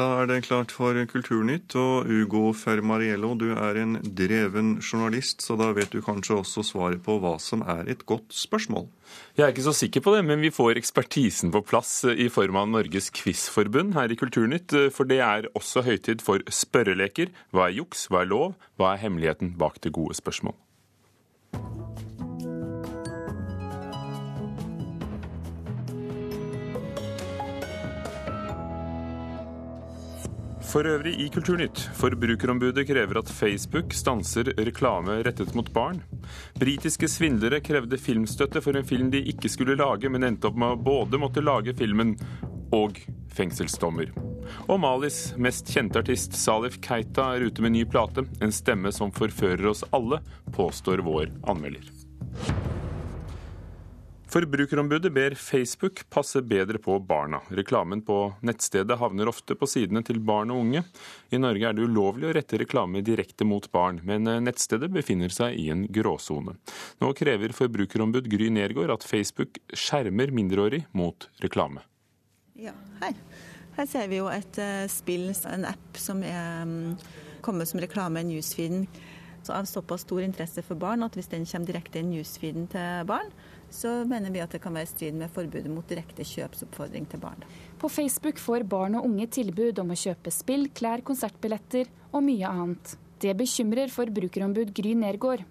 Da er det klart for Kulturnytt. Og Ugo Fermariello, du er en dreven journalist, så da vet du kanskje også svaret på hva som er et godt spørsmål? Jeg er ikke så sikker på det, men vi får ekspertisen på plass i form av Norges Quizforbund her i Kulturnytt. For det er også høytid for spørreleker. Hva er juks, hva er lov, hva er hemmeligheten bak det gode spørsmål? For øvrig i Kulturnytt. Forbrukerombudet krever at Facebook stanser reklame rettet mot barn. Britiske svindlere krevde filmstøtte for en film de ikke skulle lage, men endte opp med å både måtte lage filmen og fengselsdommer. Og Malis mest kjente artist Salif Keita er ute med ny plate. En stemme som forfører oss alle, påstår vår anmelder. Forbrukerombudet ber Facebook passe bedre på barna. Reklamen på nettstedet havner ofte på sidene til barn og unge. I Norge er det ulovlig å rette reklame direkte mot barn, men nettstedet befinner seg i en gråsone. Nå krever forbrukerombud Gry Nergård at Facebook skjermer mindreårig mot reklame. Ja, her. Her ser vi jo et uh, spill, en app som er um, kommet som reklame i newsfeeden. Så av såpass stor interesse for barn at hvis den kommer direkte i newsfeeden til barn, så mener vi at det kan være i strid med forbudet mot direkte kjøpsoppfordring til barn. På Facebook får barn og unge tilbud om å kjøpe spill, klær, konsertbilletter og mye annet. Det bekymrer forbrukerombud Gry Nergård.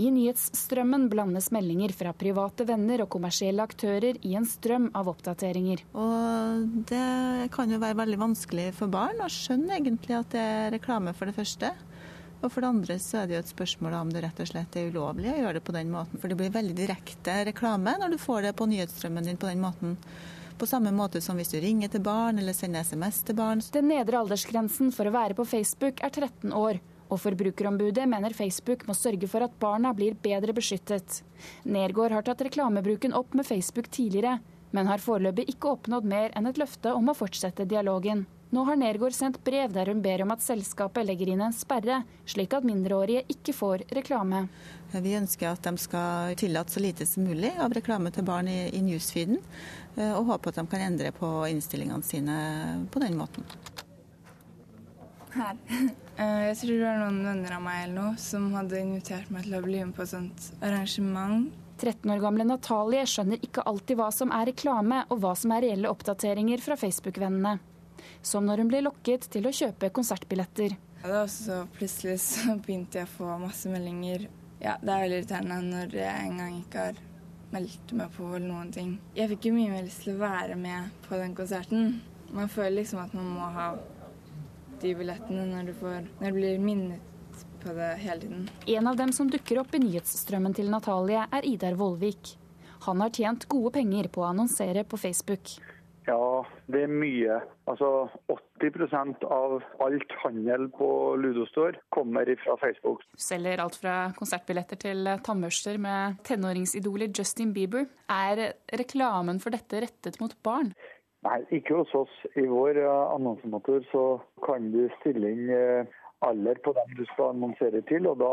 I nyhetsstrømmen blandes meldinger fra private venner og kommersielle aktører i en strøm av oppdateringer. Og Det kan jo være veldig vanskelig for barn å skjønne egentlig at det er reklame, for det første. Og for det andre så er det jo et spørsmål om det rett og slett er ulovlig å gjøre det på den måten. For det blir veldig direkte reklame når du får det på nyhetsstrømmen din på den måten. På samme måte som hvis du ringer til barn eller sender SMS til barn. Den nedre aldersgrensen for å være på Facebook er 13 år. Og Forbrukerombudet mener Facebook må sørge for at barna blir bedre beskyttet. Nergård har tatt reklamebruken opp med Facebook tidligere, men har foreløpig ikke oppnådd mer enn et løfte om å fortsette dialogen. Nå har Nergård sendt brev der hun ber om at selskapet legger inn en sperre, slik at mindreårige ikke får reklame. Vi ønsker at de skal tillate så lite som mulig av reklame til barn i, i newsfeeden, eh, og håper at de kan endre på innstillingene sine på den måten. Her. Eh, jeg tror det var noen venner av meg eller noe som hadde invitert meg til å bli med på et sånt arrangement 13 år gamle Natalie skjønner ikke alltid hva som er reklame, og hva som er reelle oppdateringer fra Facebook-vennene som når hun ble lokket til å kjøpe konsertbilletter. Ja, det så plutselig så begynte jeg å få masse meldinger. Ja, Det er veldig irriterende når jeg en gang ikke har meldt meg på eller noen ting. Jeg fikk jo mye mer lyst til å være med på den konserten. Man føler liksom at man må ha de billettene når du, får, når du blir minnet på det hele tiden. En av dem som dukker opp i nyhetsstrømmen til Natalie, er Idar Vollvik. Han har tjent gode penger på å annonsere på Facebook. Ja, det er mye. Altså 80% av alt handel på Ludostore kommer fra Facebook. Du selger alt fra konsertbilletter til tannbørster med tenåringsidolet Justin Bieber. Er reklamen for dette rettet mot barn? Nei, ikke hos oss. I vår eh, annonsemotor så kan du stille inn eh, alder på dem du skal annonsere til, og da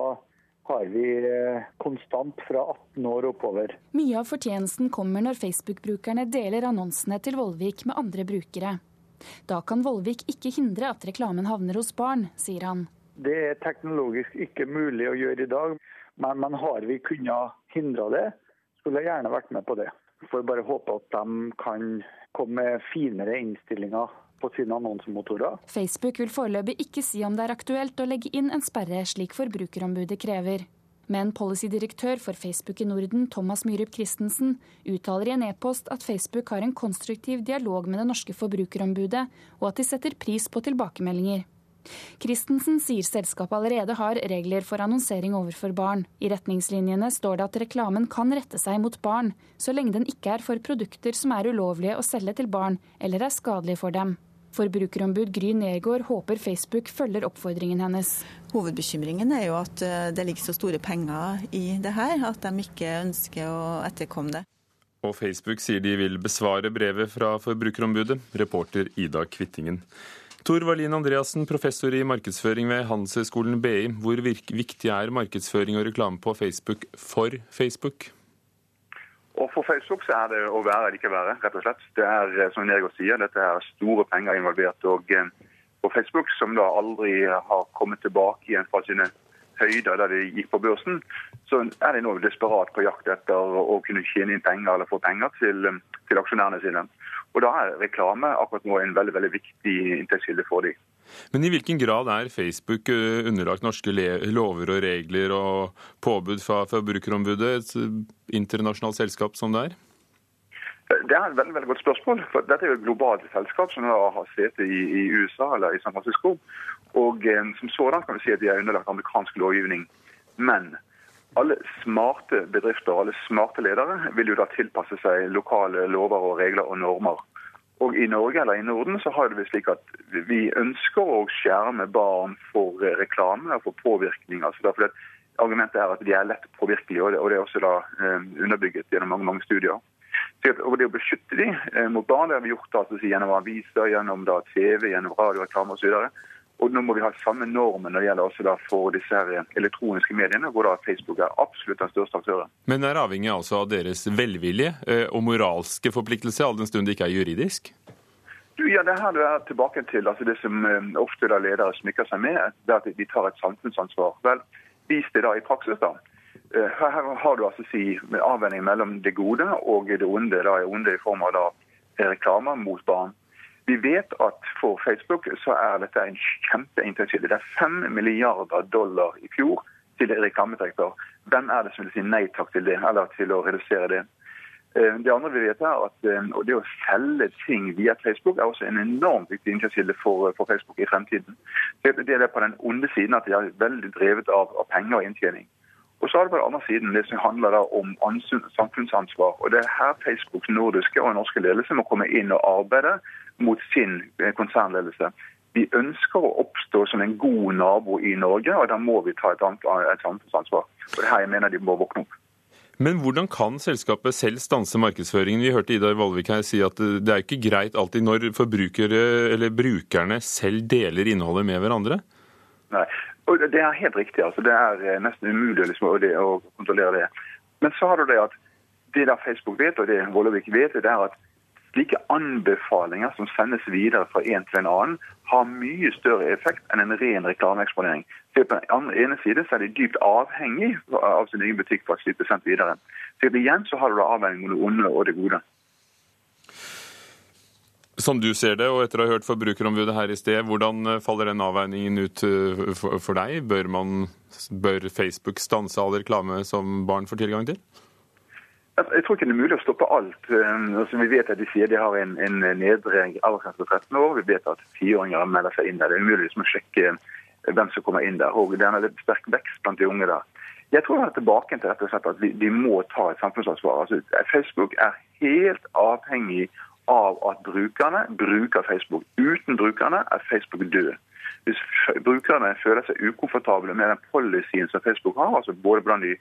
har vi eh, konstant fra 18 år oppover. Mye av fortjenesten kommer når Facebook-brukerne deler annonsene til Vollvik med andre brukere. Da kan Vollvik ikke hindre at reklamen havner hos barn, sier han. Det er teknologisk ikke mulig å gjøre i dag, men, men har vi kunnet hindre det, skulle jeg gjerne vært med på det. Får bare håpe at de kan komme med finere innstillinger på sine annonsemotorer. Facebook vil foreløpig ikke si om det er aktuelt å legge inn en sperre, slik Forbrukerombudet krever. Men policydirektør for Facebook i Norden, Thomas Myhrup Christensen, uttaler i en e-post at Facebook har en konstruktiv dialog med det norske forbrukerombudet, og at de setter pris på tilbakemeldinger. Christensen sier selskapet allerede har regler for annonsering overfor barn. I retningslinjene står det at reklamen kan rette seg mot barn, så lenge den ikke er for produkter som er ulovlige å selge til barn eller er skadelige for dem. Forbrukerombud Gry Nergård håper Facebook følger oppfordringen hennes. Hovedbekymringen er jo at eh, det ligger så store penger i det her, at de ikke ønsker å etterkomme det. Og Facebook sier de vil besvare brevet fra Forbrukerombudet. Reporter Ida Kvittingen. Tor Wallin Andreassen, professor i markedsføring ved Handelshøyskolen BI. Hvor viktig er markedsføring og reklame på Facebook for Facebook? Og For Facebook så er det å være eller ikke være, rett og slett. Det er eh, som Nergård sier, dette er store penger involvert. og eh, på Facebook, som da aldri har kommet tilbake igjen fra sine høyder der de gikk på børsen, så er de nå desperat på jakt etter å kunne tjene inn penger eller få penger til, til aksjonærene sine. Og Da er reklame akkurat nå en veldig veldig viktig inntektskilde for dem. Men i hvilken grad er Facebook eh, underlagt norske lover og regler og påbud fra Forbrukerombudet, et eh, internasjonalt selskap som det er? Det er et veldig, veldig godt spørsmål. for Dette er jo et globalt selskap som har sete i, i, USA eller i San Francisco. Og eh, Som sådan kan vi si at de er underlagt amerikansk lovgivning. Men alle smarte bedrifter alle smarte ledere vil jo da tilpasse seg lokale lover og regler og normer. Og I Norge eller i Norden så har det slik at vi ønsker å skjerme barn for reklame og for påvirkning. altså derfor Argumentet er at de er lett påvirkelige, og det er også da eh, underbygget gjennom mange mange studier. Og Det å beskytte de eh, mot barn det har vi gjort da, gjennom aviser, gjennom da, TV, gjennom radioreklame osv. Og nå må vi ha samme normen når det gjelder også da for disse her eh, elektroniske mediene, hvor da Facebook er absolutt den største aktøren. Men er avhengig altså av deres velvilje eh, og moralske forpliktelse, all den stund det ikke er juridisk? Du, ja, det her du er tilbake til altså det som ofte da ledere smykker seg med, det at de tar et samfunnsansvar. Vel, vis det da i praksis, da. Eh, her har du altså si avveining mellom det gode og det onde. Da er onde i form av da reklamer mot barn. Vi vet at for Facebook så er dette en kjempeinntektskilde. Det er 5 milliarder dollar i fjor til reklameinntekter. Hvem er det som vil si nei takk til det, eller til å redusere det? Eh, det andre vi vet er at eh, det å selge ting via Facebook er også en enormt viktig inntektskilde for, for, Facebook i fremtiden. Det, er på den onde siden at de er veldig drevet av, av penger og inntjening. Og så er det på den andre siden det som handler om samfunnsansvar. Og Det er her Facebooks nordiske og norske ledelse må komme inn og arbeide mot sin eh, konsernledelse. Vi ønsker å oppstå som en god nabo i Norge, og da må vi ta et, et samfunnsansvar. Og det her jeg mener de må våkne opp. Men hvordan kan selskapet selv stanse markedsføringen? Vi hørte Idar Valvik her si at det er ikke greit alltid når forbrukere eller brukerne selv deler innholdet med hverandre? Nei, og Det er helt riktig. altså Det er eh, nesten umulig liksom, å, det, å, kontrollere det. Men så har du det at det der Facebook vet, og det Vollevik vet, det er at slike anbefalinger som sendes videre fra en til en annen, har mye større effekt enn en ren reklameeksponering. På den ene side er de dypt avhengig av sin egen butikk for å slippe sendt videre. Så igjen så har du da avveining mellom det onde og det gode. Som du ser det, og etter å ha hørt Forbrukerombudet her i sted, hvordan eh, faller den avveiningen ut eh, for deg? Bør, man, bør Facebook stanse all reklame som barn får tilgang til? Jeg tror ikke det er mulig å stoppe alt. Eh, altså, vi vet at De sier de har en, en nedre aldersgrense på 13 år. Vi vet at tiåringer melder seg inn der. Det er umulig liksom å sjekke hvem som kommer inn der. Og Det er en sterk vekst blant de unge der. Jeg tror det er tilbake til rett og slett at vi, vi må ta et samfunnsansvar. Altså, Facebook er helt avhengig av at brukerne bruker Facebook. Uten brukerne er Facebook død. Hvis brukerne føler seg ukomfortable med den policyen som Facebook har, altså både blant de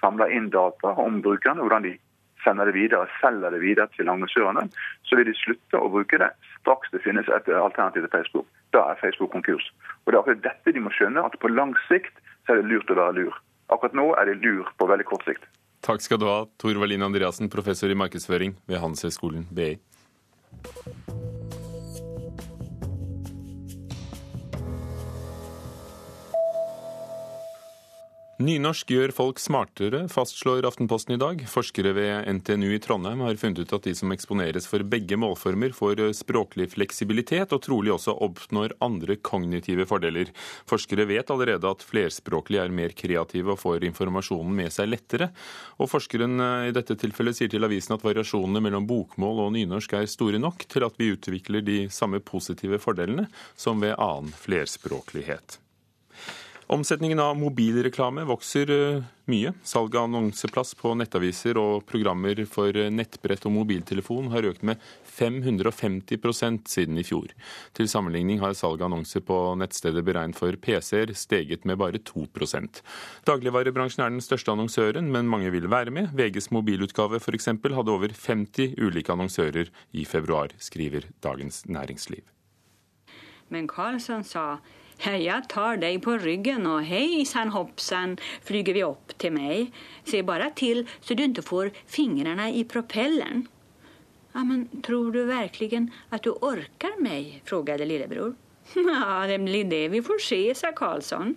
samler inn data om brukerne, hvordan de sender det videre, selger det videre til annonsørene, så vil de slutte å bruke det straks det finnes et alternativ til Facebook. Da er Facebook konkurs. Og Det er akkurat dette de må skjønne, at på lang sikt så er det lurt å være lur. Akkurat nå er det lur på veldig kort sikt. Takk skal du ha, Tor Wallin Andreassen, professor i markedsføring ved Handelshøyskolen BI. Nynorsk gjør folk smartere, fastslår Aftenposten i dag. Forskere ved NTNU i Trondheim har funnet ut at de som eksponeres for begge målformer, får språklig fleksibilitet, og trolig også oppnår andre kognitive fordeler. Forskere vet allerede at flerspråklige er mer kreative og får informasjonen med seg lettere. Og forskeren eh, i dette tilfellet sier til avisen at variasjonene mellom bokmål og nynorsk er store nok til at vi utvikler de samme positive fordelene som ved annen flerspråklighet. Omsetningen av mobilreklame vokser eh, mye. Salget av annonseplass på nettaviser og programmer for eh, nettbrett og mobiltelefon har økt med 550% siden i fjor. Til sammenligning har salget av annonser på nettstedet beregnet for PC-er steget med bare 2% Dagligvarebransjen er den største annonsøren, men mange vil være med. VGs mobilutgave f.eks. hadde over 50 ulike annonsører i februar, skriver Dagens Næringsliv. Men Karlsson sa jeg tar deg på ryggen og hejsan hoppsan flyger vi opp til meg. Se bare til så du ikke får fingrene i propellen. Ja, men tror du virkelig at du orker meg? frågade lillebror. Ja, det blir det vi får se, sa Karlsson.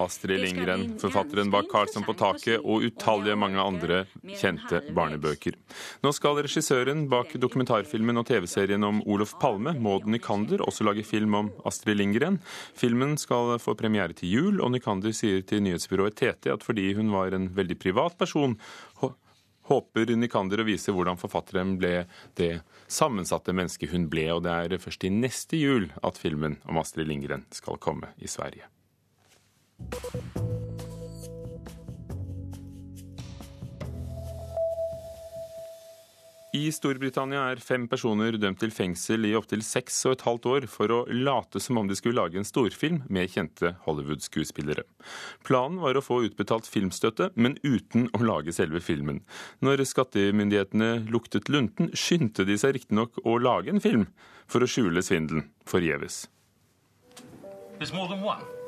Astrid Lindgren, forfatteren bak 'Karlsson på taket' og utallige mange andre kjente barnebøker. Nå skal regissøren bak dokumentarfilmen og TV-serien om Olof Palme, Maud Nykander, også lage film om Astrid Lindgren. Filmen skal få premiere til jul, og Nykander sier til nyhetsbyrået TT at fordi hun var en veldig privat person, håper Nykander å vise hvordan forfatteren ble det sammensatte mennesket hun ble, og det er først i neste jul at filmen om Astrid Lindgren skal komme i Sverige. I Storbritannia er fem personer dømt til fengsel i opptil seks og et halvt år for å late som om de skulle lage en storfilm med kjente Hollywood-skuespillere. Planen var å få utbetalt filmstøtte, men uten å lage selve filmen. Når skattemyndighetene luktet lunten, skyndte de seg riktignok å lage en film for å skjule svindelen forgjeves. There's more than one.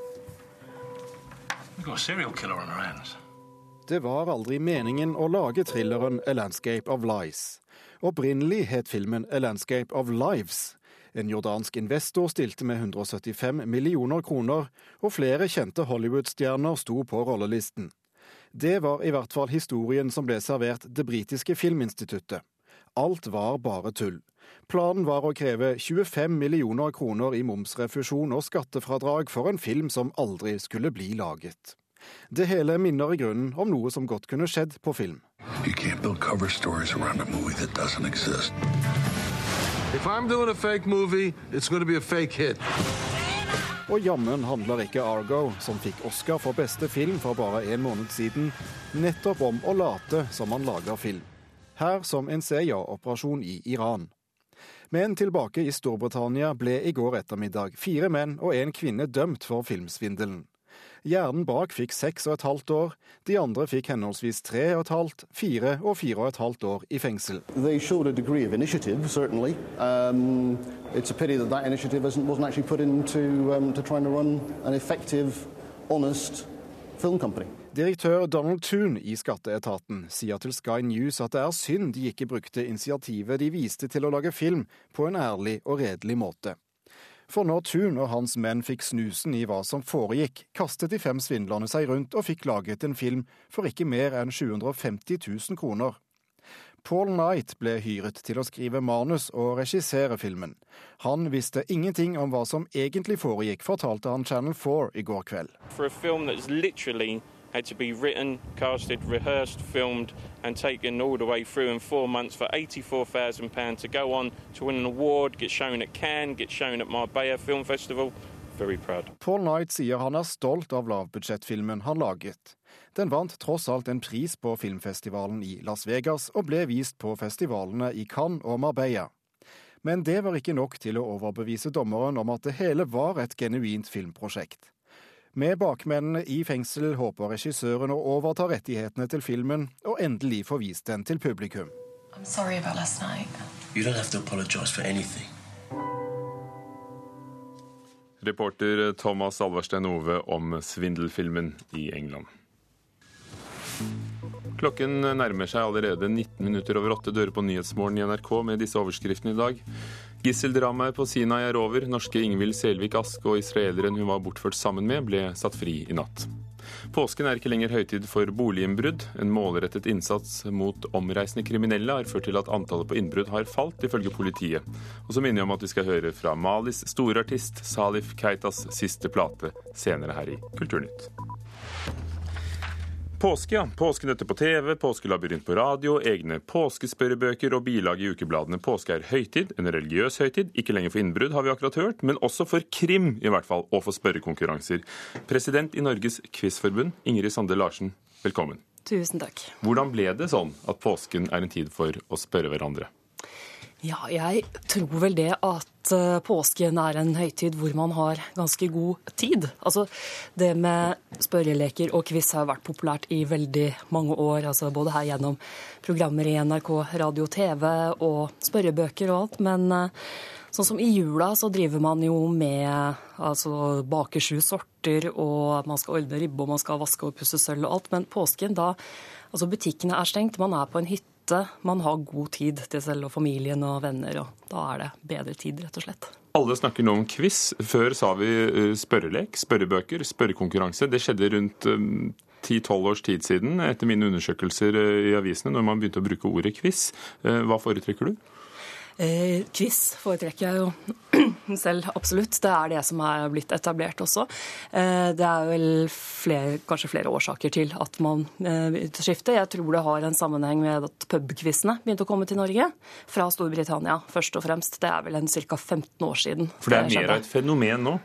Det var aldri meningen å lage thrilleren A Landscape of Lies. Opprinnelig het filmen A Landscape of Lives. En jordansk investor stilte med 175 millioner kroner, og flere kjente Hollywood-stjerner sto på rollelisten. Det var i hvert fall historien som ble servert det britiske filminstituttet. Alt var bare tull. Planen var å kreve 25 millioner kroner i momsrefusjon og skattefradrag for en film som aldri skulle bli laget. Det hele minner i grunnen om noe som godt kunne skjedd på film. Movie, og jammen handler ikke Argo, som fikk Oscar for beste film for bare en måned siden, nettopp om å late som man lager film. Her som en CIA-operasjon i Iran. Men tilbake i Storbritannia ble i går ettermiddag fire menn og en kvinne dømt for filmsvindelen. Hjernen bak fikk seks og et halvt år, de andre fikk henholdsvis tre og et halvt, fire og fire og et halvt år i fengsel. Um, um, Direktør Donald Toon i skatteetaten sier til Sky News at det er synd de ikke brukte initiativet de viste til å lage film på en ærlig og redelig måte. For når Toon og hans menn fikk snusen i hva som foregikk, kastet de fem svindlerne seg rundt og fikk laget en film for ikke mer enn 750 000 kroner. Paul Knight ble hyret til å skrive manus og regissere filmen. Han visste ingenting om hva som egentlig foregikk, fortalte han Channel 4 i går kveld. For a film that's literally had to be written, casted, rehearsed, filmed, and taken all the way through in four months for £84,000 to go on to win an award, get shown at Cannes, get shown at Marbella Film Festival. Paul Knight sier han er stolt av lavbudsjettfilmen han laget. Den vant tross alt en pris på filmfestivalen i Las Vegas og ble vist på festivalene i Cannes og Marbella. Men det var ikke nok til å overbevise dommeren om at det hele var et genuint filmprosjekt. Med bakmennene i fengsel håper regissøren å overta rettighetene til filmen og endelig få vist den til publikum. Reporter Thomas Alverstein Ove om svindelfilmen i England. Klokken nærmer seg allerede 19 minutter over åtte dører på Nyhetsmorgen i NRK med disse overskriftene i dag. Gisseldramaet på Sinai er over. Norske Ingvild Selvik Ask og israeleren hun var bortført sammen med, ble satt fri i natt. Påsken er ikke lenger høytid for boliginnbrudd. En målrettet innsats mot omreisende kriminelle har ført til at antallet på innbrudd har falt, ifølge politiet. Og så minner jeg om at vi skal høre fra Malis store artist Salif Keitas siste plate senere her i Kulturnytt. Påske, ja. Påskenøtter på TV, påskelabyrint på radio, egne påskespørrebøker og bilag i ukebladene. Påske er høytid, en religiøs høytid. Ikke lenger for innbrudd, har vi akkurat hørt, men også for krim, i hvert fall, og for spørrekonkurranser. President i Norges Quizforbund, Ingrid Sande Larsen, velkommen. Tusen takk. Hvordan ble det sånn at påsken er en tid for å spørre hverandre? Ja, jeg tror vel det at eh, påsken er en høytid hvor man har ganske god tid. Altså, det med spørreleker og quiz har vært populært i veldig mange år. Altså, både her gjennom programmer i NRK, radio, TV og spørrebøker og alt. Men eh, sånn som i jula så driver man jo med altså baker sju sorter, og man skal ordne ribbe, og man skal vaske og pusse sølv og alt. Men påsken, da Altså, butikkene er stengt, man er på en hytte. Man har god tid til selv og familien og venner, og da er det bedre tid, rett og slett. Alle snakker nå om quiz. Før sa vi eh, spørrelek, spørrebøker, spørrekonkurranse. Det skjedde rundt 10-12 eh, års tid siden, etter mine undersøkelser eh, i avisene, når man begynte å bruke ordet quiz. Hva foretrekker du? Eh, quiz foretrekker jeg jo selv, absolutt. Det er det som er blitt etablert også. Eh, det er vel flere, kanskje flere årsaker til at man eh, skifter. Jeg tror det har en sammenheng med at pubquizene begynte å komme til Norge. Fra Storbritannia, først og fremst. Det er vel en ca. 15 år siden. For det er mer av et fenomen nå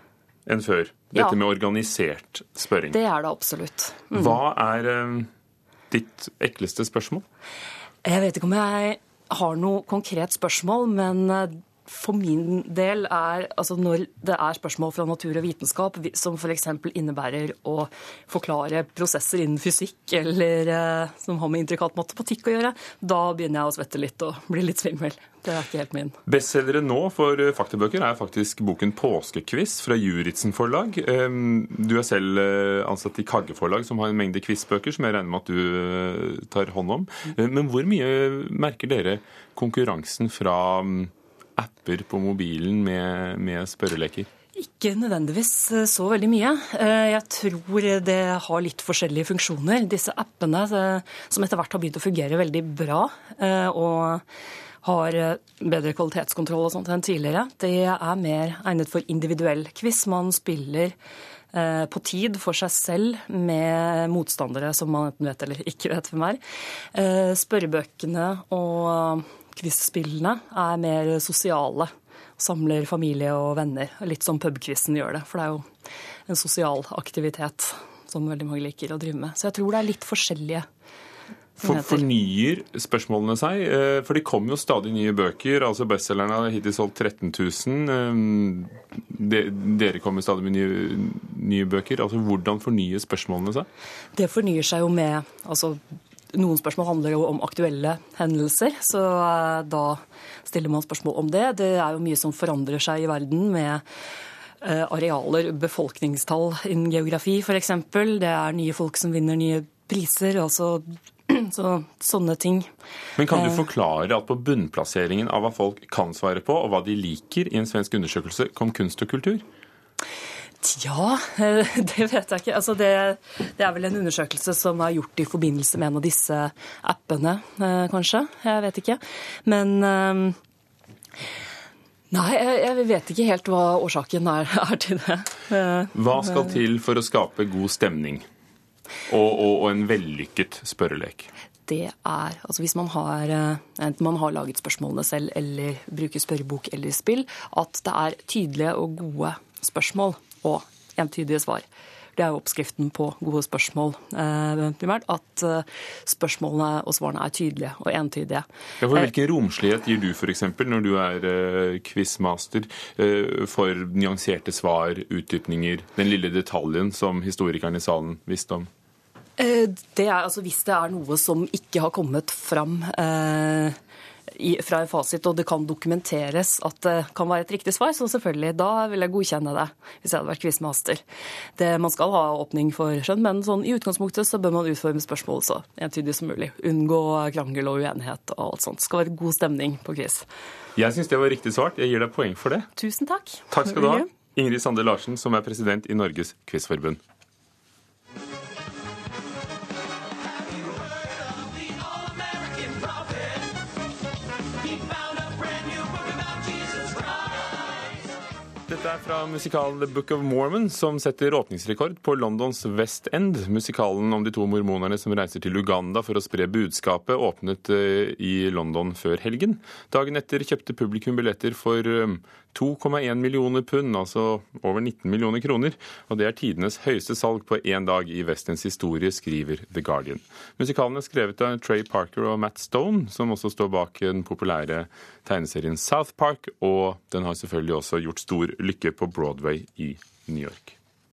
enn før? Dette ja. med organisert spørring? Det er det absolutt. Mm. Hva er eh, ditt ekleste spørsmål? Jeg vet ikke om jeg har noe konkret spørsmål, men for min del er altså når det er spørsmål fra natur og vitenskap som f.eks. innebærer å forklare prosesser innen fysikk eller eh, som har med intrikat matematikk å gjøre, da begynner jeg å svette litt og bli litt svimmel. Det er ikke helt min. Bestselgere nå for eh, faktabøker er faktisk boken 'Påskekviss' fra Juritzen forlag. Du er selv ansatt i Kagge forlag, som har en mengde quizbøker som jeg regner med at du tar hånd om. Men hvor mye merker dere konkurransen fra mm, apper på mobilen med, med spørreleker? Ikke nødvendigvis eh, så veldig mye. Eh, jeg tror det har litt forskjellige funksjoner. Disse appene eh, som etter hvert har begynt å fungere veldig bra og har bedre kvalitetskontroll og sånt enn tidligere, det er mer egnet for individuell quiz. Man spiller på tid for seg selv med motstandere som man enten vet eller ikke vet hvem er. Spørrebøkene og quiz-spillene er mer sosiale. Samler familie og venner. Litt som pubquizen gjør det. For det er jo en sosial aktivitet som veldig mange liker å drive med. Så jeg tror det er litt forskjellige. For, fornyer spørsmålene seg? Eh, for det kommer jo stadig nye bøker. altså Bestselgerne har hittil solgt 13 000. De, dere kommer stadig med nye, nye, bøker. altså Hvordan fornyer spørsmålene seg? Det fornyer seg jo med altså noen spørsmål handler jo om aktuelle hendelser, så eh, da stiller man spørsmål om det. Det er jo mye som forandrer seg i verden med eh, arealer, befolkningstall innen geografi f.eks. Det er nye folk som vinner nye priser. altså så, sånne ting. Men Kan du eh. forklare at på bunnplasseringen av hva folk kan svare på, og hva de liker i en svensk undersøkelse, kom kunst og kultur? Ja, det vet jeg ikke. Altså det, det, er vel en undersøkelse som er gjort i forbindelse med en av disse appene, eh, kanskje. Jeg vet ikke. Men ehm, Nei, jeg vet ikke helt hva årsaken er, er til det. Eh, hva skal til for å skape god stemning og, og, og en vellykket spørrelek? det er altså Hvis man har, eh, enten man har laget spørsmålene selv eller bruker spørrebok eller spill, at det er tydelige og gode spørsmål og entydige svar. Det er jo oppskriften på gode spørsmål, eh, primært. At eh, spørsmålene og svarene er tydelige og entydige. Ja, for Hvilken romslighet gir du f.eks. når du er quizmaster for nyanserte svar, utdypninger, den lille detaljen som historikeren i salen visste om? Det er altså Hvis det er noe som ikke har kommet fram eh, fra en fasit, og det kan dokumenteres at det kan være et riktig svar, så selvfølgelig, da vil jeg godkjenne det, hvis jeg hadde vært quizmaster. Man skal ha åpning for skjønn, men sånn, i utgangspunktet så bør man utforme spørsmål så entydig som mulig. Unngå krangel og uenighet og alt sånt. Det skal være god stemning på quiz. Jeg syns det var riktig svart. Jeg gir deg poeng for det. Tusen takk. Takk skal du ha. Ingrid Sande Larsen, som er president i Norges Quizforbund. Dette er fra musikalen The Book of Mormon, som setter åpningsrekord på Londons West End. Musikalen om de to mormonerne som reiser til Uganda for å spre budskapet, åpnet eh, i London før helgen. Dagen etter kjøpte publikum billetter for 2,1 eh, millioner pund, altså over 19 millioner kroner. Og det er tidenes høyeste salg på én dag i Westends historie, skriver The Guardian. Musikalen er skrevet av Trey Parker og Matt Stone, som også står bak den populære tegneserien South Park, og den har selvfølgelig også gjort stor lykke på Broadway i New York.